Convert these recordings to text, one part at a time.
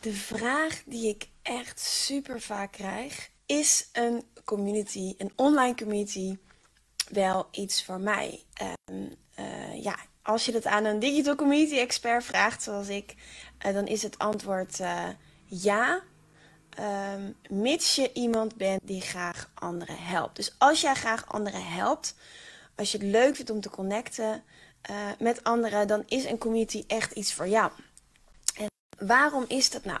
De vraag die ik echt super vaak krijg: is een community, een online community, wel iets voor mij? Um, uh, ja, als je dat aan een digital community expert vraagt, zoals ik, uh, dan is het antwoord uh, ja. Um, mits je iemand bent die graag anderen helpt. Dus als jij graag anderen helpt, als je het leuk vindt om te connecten met anderen, dan is een community echt iets voor jou. Waarom is dat nou?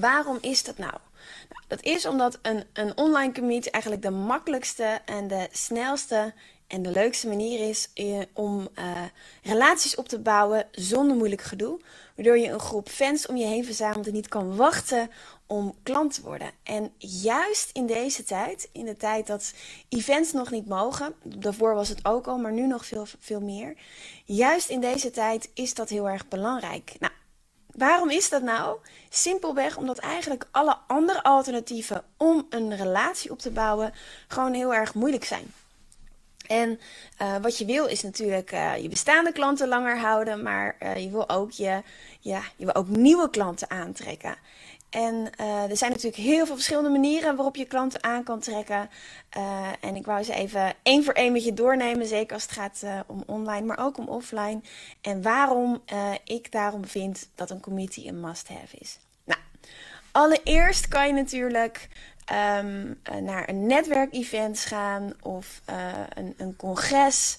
Waarom is dat nou? nou? Dat is omdat een, een online community eigenlijk de makkelijkste en de snelste en de leukste manier is eh, om uh, relaties op te bouwen zonder moeilijk gedoe. Waardoor je een groep fans om je heen verzamelt en niet kan wachten om klant te worden. En juist in deze tijd, in de tijd dat events nog niet mogen, daarvoor was het ook al, maar nu nog veel, veel meer. Juist in deze tijd is dat heel erg belangrijk. Nou, Waarom is dat nou? Simpelweg omdat eigenlijk alle andere alternatieven om een relatie op te bouwen gewoon heel erg moeilijk zijn. En uh, wat je wil is natuurlijk uh, je bestaande klanten langer houden, maar uh, je wil ook je, ja, je wil ook nieuwe klanten aantrekken. En uh, er zijn natuurlijk heel veel verschillende manieren waarop je klanten aan kan trekken. Uh, en ik wou ze even één voor één met je doornemen, zeker als het gaat uh, om online, maar ook om offline. En waarom ik daarom vind dat een community een must-have is. Nou, allereerst kan je natuurlijk um, naar een netwerkevent gaan of een, een congres.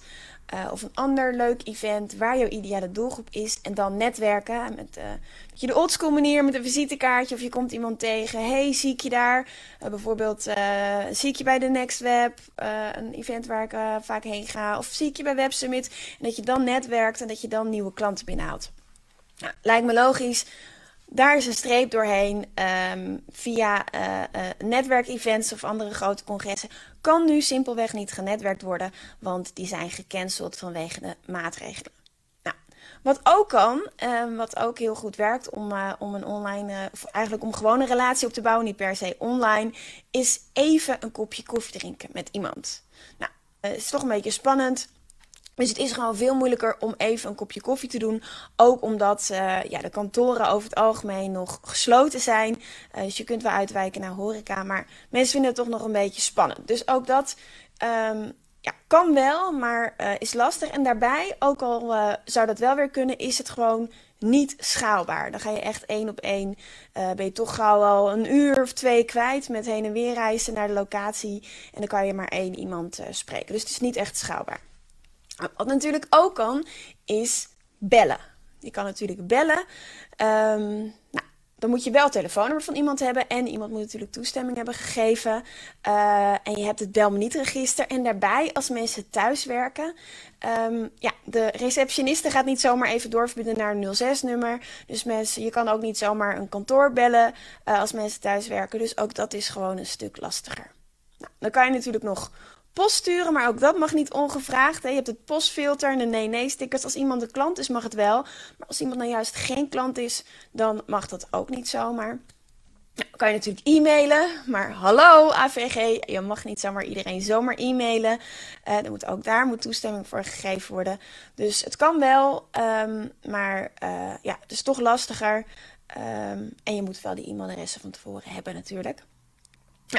Uh, of een ander leuk event waar jouw ideale doelgroep is. En dan netwerken met, met je de oldschool manier, met een visitekaartje. Of je komt iemand tegen. Hey, zie ik je daar? Uh, bijvoorbeeld, zie ik je bij de Next Web? een event waar ik vaak heen ga. Of zie ik je bij Web Summit? En dat je dan netwerkt en dat je dan nieuwe klanten binnenhaalt. Nou, lijkt me logisch. Daar is een streep doorheen um, via uh, uh, netwerkevents of andere grote congressen. Kan nu simpelweg niet genetwerkt worden, want die zijn gecanceld vanwege de maatregelen. Nou, wat ook kan, um, wat ook heel goed werkt om, uh, om een online, of eigenlijk om gewoon een relatie op te bouwen, niet per se online, is even een kopje koffie drinken met iemand. Nou, is toch een beetje spannend. Dus het is gewoon veel moeilijker om even een kopje koffie te doen. Ook omdat uh, ja, de kantoren over het algemeen nog gesloten zijn. Uh, dus je kunt wel uitwijken naar horeca. Maar mensen vinden het toch nog een beetje spannend. Dus ook dat um, ja, kan wel, maar uh, is lastig. En daarbij, ook al zou dat wel weer kunnen, is het gewoon niet schaalbaar. Dan ga je echt één op één, ben je toch gauw al een uur of twee kwijt met heen en weer reizen naar de locatie. En dan kan je maar één iemand spreken. Dus het is niet echt schaalbaar. Wat natuurlijk ook kan, is bellen. Je kan natuurlijk bellen. Um, nou, dan moet je wel het telefoonnummer van iemand hebben. En iemand moet natuurlijk toestemming hebben gegeven. Uh, en je hebt het belmenietregister. En daarbij, als mensen thuis werken. Um, ja, de receptioniste gaat niet zomaar even doorverbinden naar een 06-nummer. Dus mensen, je kan ook niet zomaar een kantoor bellen uh, als mensen thuis werken. Dus ook dat is gewoon een stuk lastiger. Nou, dan kan je natuurlijk nog post sturen, maar ook dat mag niet ongevraagd. Hè. Je hebt het postfilter en de nee-nee-stickers. Als iemand een klant is, mag het wel. Maar als iemand nou juist geen klant is, dan mag dat ook niet zomaar. Nou, kan je natuurlijk e-mailen, maar hallo AVG, je mag niet zomaar iedereen zomaar e-mailen. Uh, moet ook daar moet toestemming voor gegeven worden. Dus het kan wel, um, maar uh, ja, het is toch lastiger. Um, en je moet wel die e-mailadressen van tevoren hebben natuurlijk.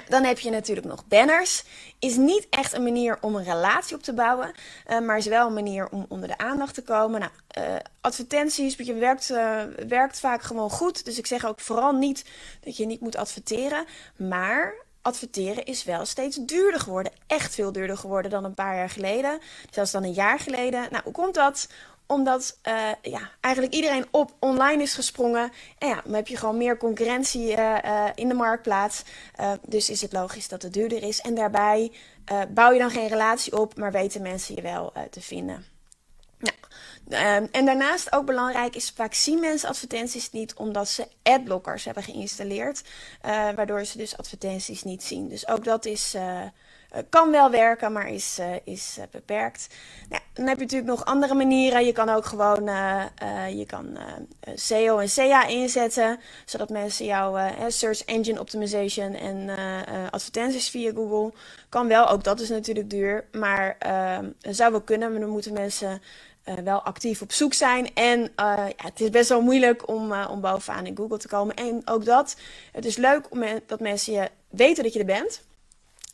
Dan heb je natuurlijk nog banners. Is niet echt een manier om een relatie op te bouwen, uh, maar is wel een manier om onder de aandacht te komen. Nou, uh, advertenties, je werkt, uh, werkt vaak gewoon goed. Dus ik zeg ook vooral niet dat je niet moet adverteren. Maar adverteren is wel steeds duurder geworden. Echt veel duurder geworden dan een paar jaar geleden. Zelfs dan een jaar geleden. Nou, hoe komt dat? Omdat uh, ja, eigenlijk iedereen op online is gesprongen. En ja, dan heb je gewoon meer concurrentie uh, uh, in de marktplaats. dus is het logisch dat het duurder is. En daarbij bouw je dan geen relatie op, maar weten mensen je wel te vinden. Um, en daarnaast ook belangrijk is, vaak zien mensen advertenties niet omdat ze adblockers hebben geïnstalleerd. waardoor ze dus advertenties niet zien. Dus ook dat is, uh, kan wel werken, maar is, is beperkt. Nou, dan heb je natuurlijk nog andere manieren. Je kan ook gewoon je kan, SEO en SEA inzetten, zodat mensen jouw search engine optimization en advertenties via Google kan wel. Ook dat is natuurlijk duur, maar ehm, zou wel kunnen. Maar dan moeten mensen wel actief op zoek zijn. En ja, het is best wel moeilijk om, om bovenaan in Google te komen. En ook dat, het is leuk om, dat mensen je weten dat je er bent.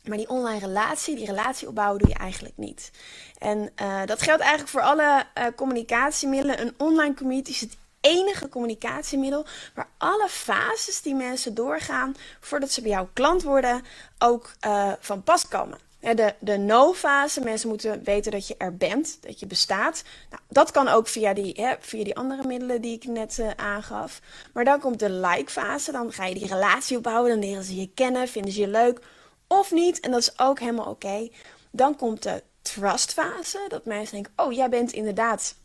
Maar die online relatie, die relatie opbouwen, doe je eigenlijk niet. En dat geldt eigenlijk voor alle communicatiemiddelen. Een online community is het enige communicatiemiddel waar alle fases die mensen doorgaan voordat ze bij jou klant worden, ook van pas komen. De, de no-fase, mensen moeten weten dat je er bent, dat je bestaat. Nou, dat kan ook via die, hè, via die andere middelen die ik net uh, aangaf. Maar dan komt de like-fase, dan ga je die relatie opbouwen, dan leren ze je kennen, vinden ze je leuk of niet. En dat is ook helemaal oké. Dan komt de trustfase. Dat mensen denken: oh, jij bent inderdaad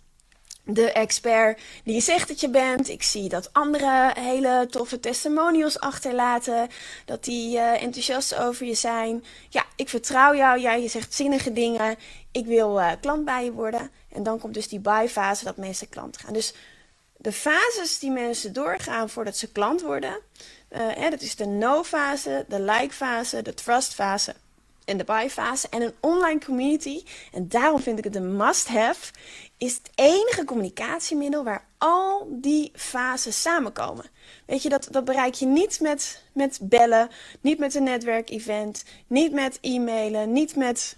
de expert die je zegt dat je bent. Ik zie dat andere hele toffe testimonials achterlaten. Dat die uh, enthousiast over je zijn. Ja, ik vertrouw jou. Jij zegt zinnige dingen. Ik wil uh, klant bij je worden. En dan komt dus die buy fase dat mensen klant gaan. Dus de fases die mensen doorgaan voordat ze klant worden. Uh, dat is de no-fase, de like-fase, de trust-fase en de buy-fase. En een online community, en daarom vind ik het een must-have, is het enige communicatiemiddel waar al die fases samenkomen. Weet je, dat, dat bereik je niet met, met bellen, niet met een netwerkevent, niet met e-mailen, niet met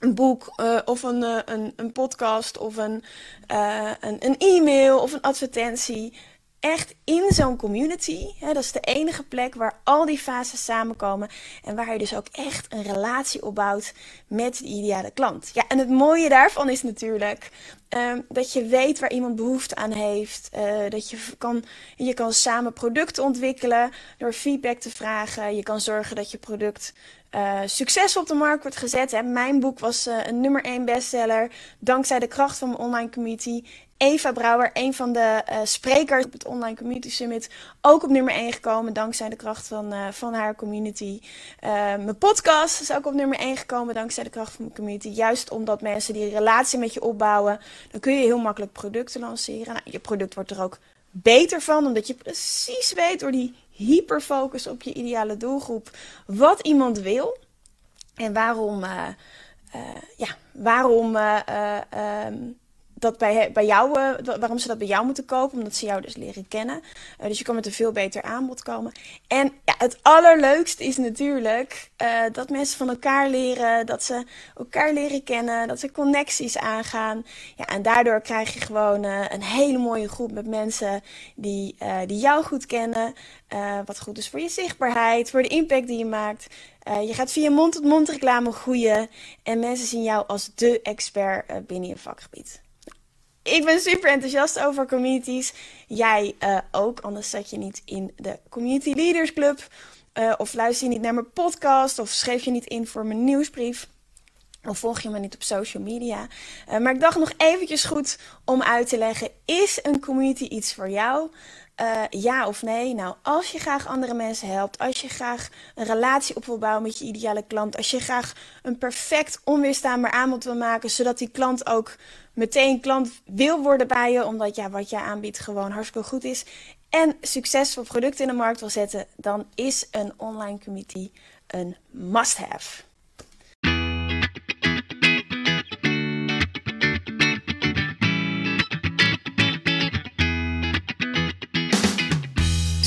een boek uh, of een, uh, een, een podcast of een, uh, een, een e-mail of een advertentie echt in zo'n community. Hè, dat is de enige plek waar al die fases samenkomen. En waar je dus ook echt een relatie opbouwt met de ideale klant. Ja, en het mooie daarvan is natuurlijk um, dat je weet waar iemand behoefte aan heeft. Uh, dat je kan, je kan samen producten ontwikkelen door feedback te vragen. Je kan zorgen dat je product uh, succes op de markt wordt gezet. Mijn boek was uh, een nummer 1 bestseller. Dankzij de kracht van mijn online community. Eva Brouwer, een van de uh, sprekers op het Online Community Summit, ook op nummer 1 gekomen dankzij de kracht van, uh, van haar community. Uh, mijn podcast is ook op nummer 1 gekomen dankzij de kracht van mijn community. Juist omdat mensen die relatie met je opbouwen, dan kun je heel makkelijk producten lanceren. Nou, je product wordt er ook beter van, omdat je precies weet door die hyperfocus op je ideale doelgroep wat iemand wil en waarom, ja, waarom. Um, dat bij, bij jou, uh, waarom ze dat bij jou moeten kopen, omdat ze jou dus leren kennen. Uh, dus je kan met een veel beter aanbod komen. En ja, het allerleukste is natuurlijk uh, dat mensen van elkaar leren, dat ze elkaar leren kennen, dat ze connecties aangaan. Ja, en daardoor krijg je gewoon een hele mooie groep met mensen die, die jou goed kennen. wat goed is voor je zichtbaarheid, voor de impact die je maakt. je gaat via mond-tot-mond -mond reclame groeien en mensen zien jou als de expert binnen je vakgebied ik ben super enthousiast over communities. Jij uh, ook, anders zat je niet in de Community Leaders Club. Uh, of luister je niet naar mijn podcast. Of schreef je niet in voor mijn nieuwsbrief. Of volg je me niet op social media. Uh, maar ik dacht nog eventjes goed om uit te leggen. Is een community iets voor jou? Uh, ja of nee? Nou, als je graag andere mensen helpt, als je graag een relatie op wil bouwen met je ideale klant, als je graag een perfect onweerstaanbaar aanbod wil maken, zodat die klant ook meteen klant wil worden bij je, omdat ja, wat jij aanbiedt gewoon hartstikke goed is, en succesvol producten in de markt wil zetten, dan is een online community een must-have.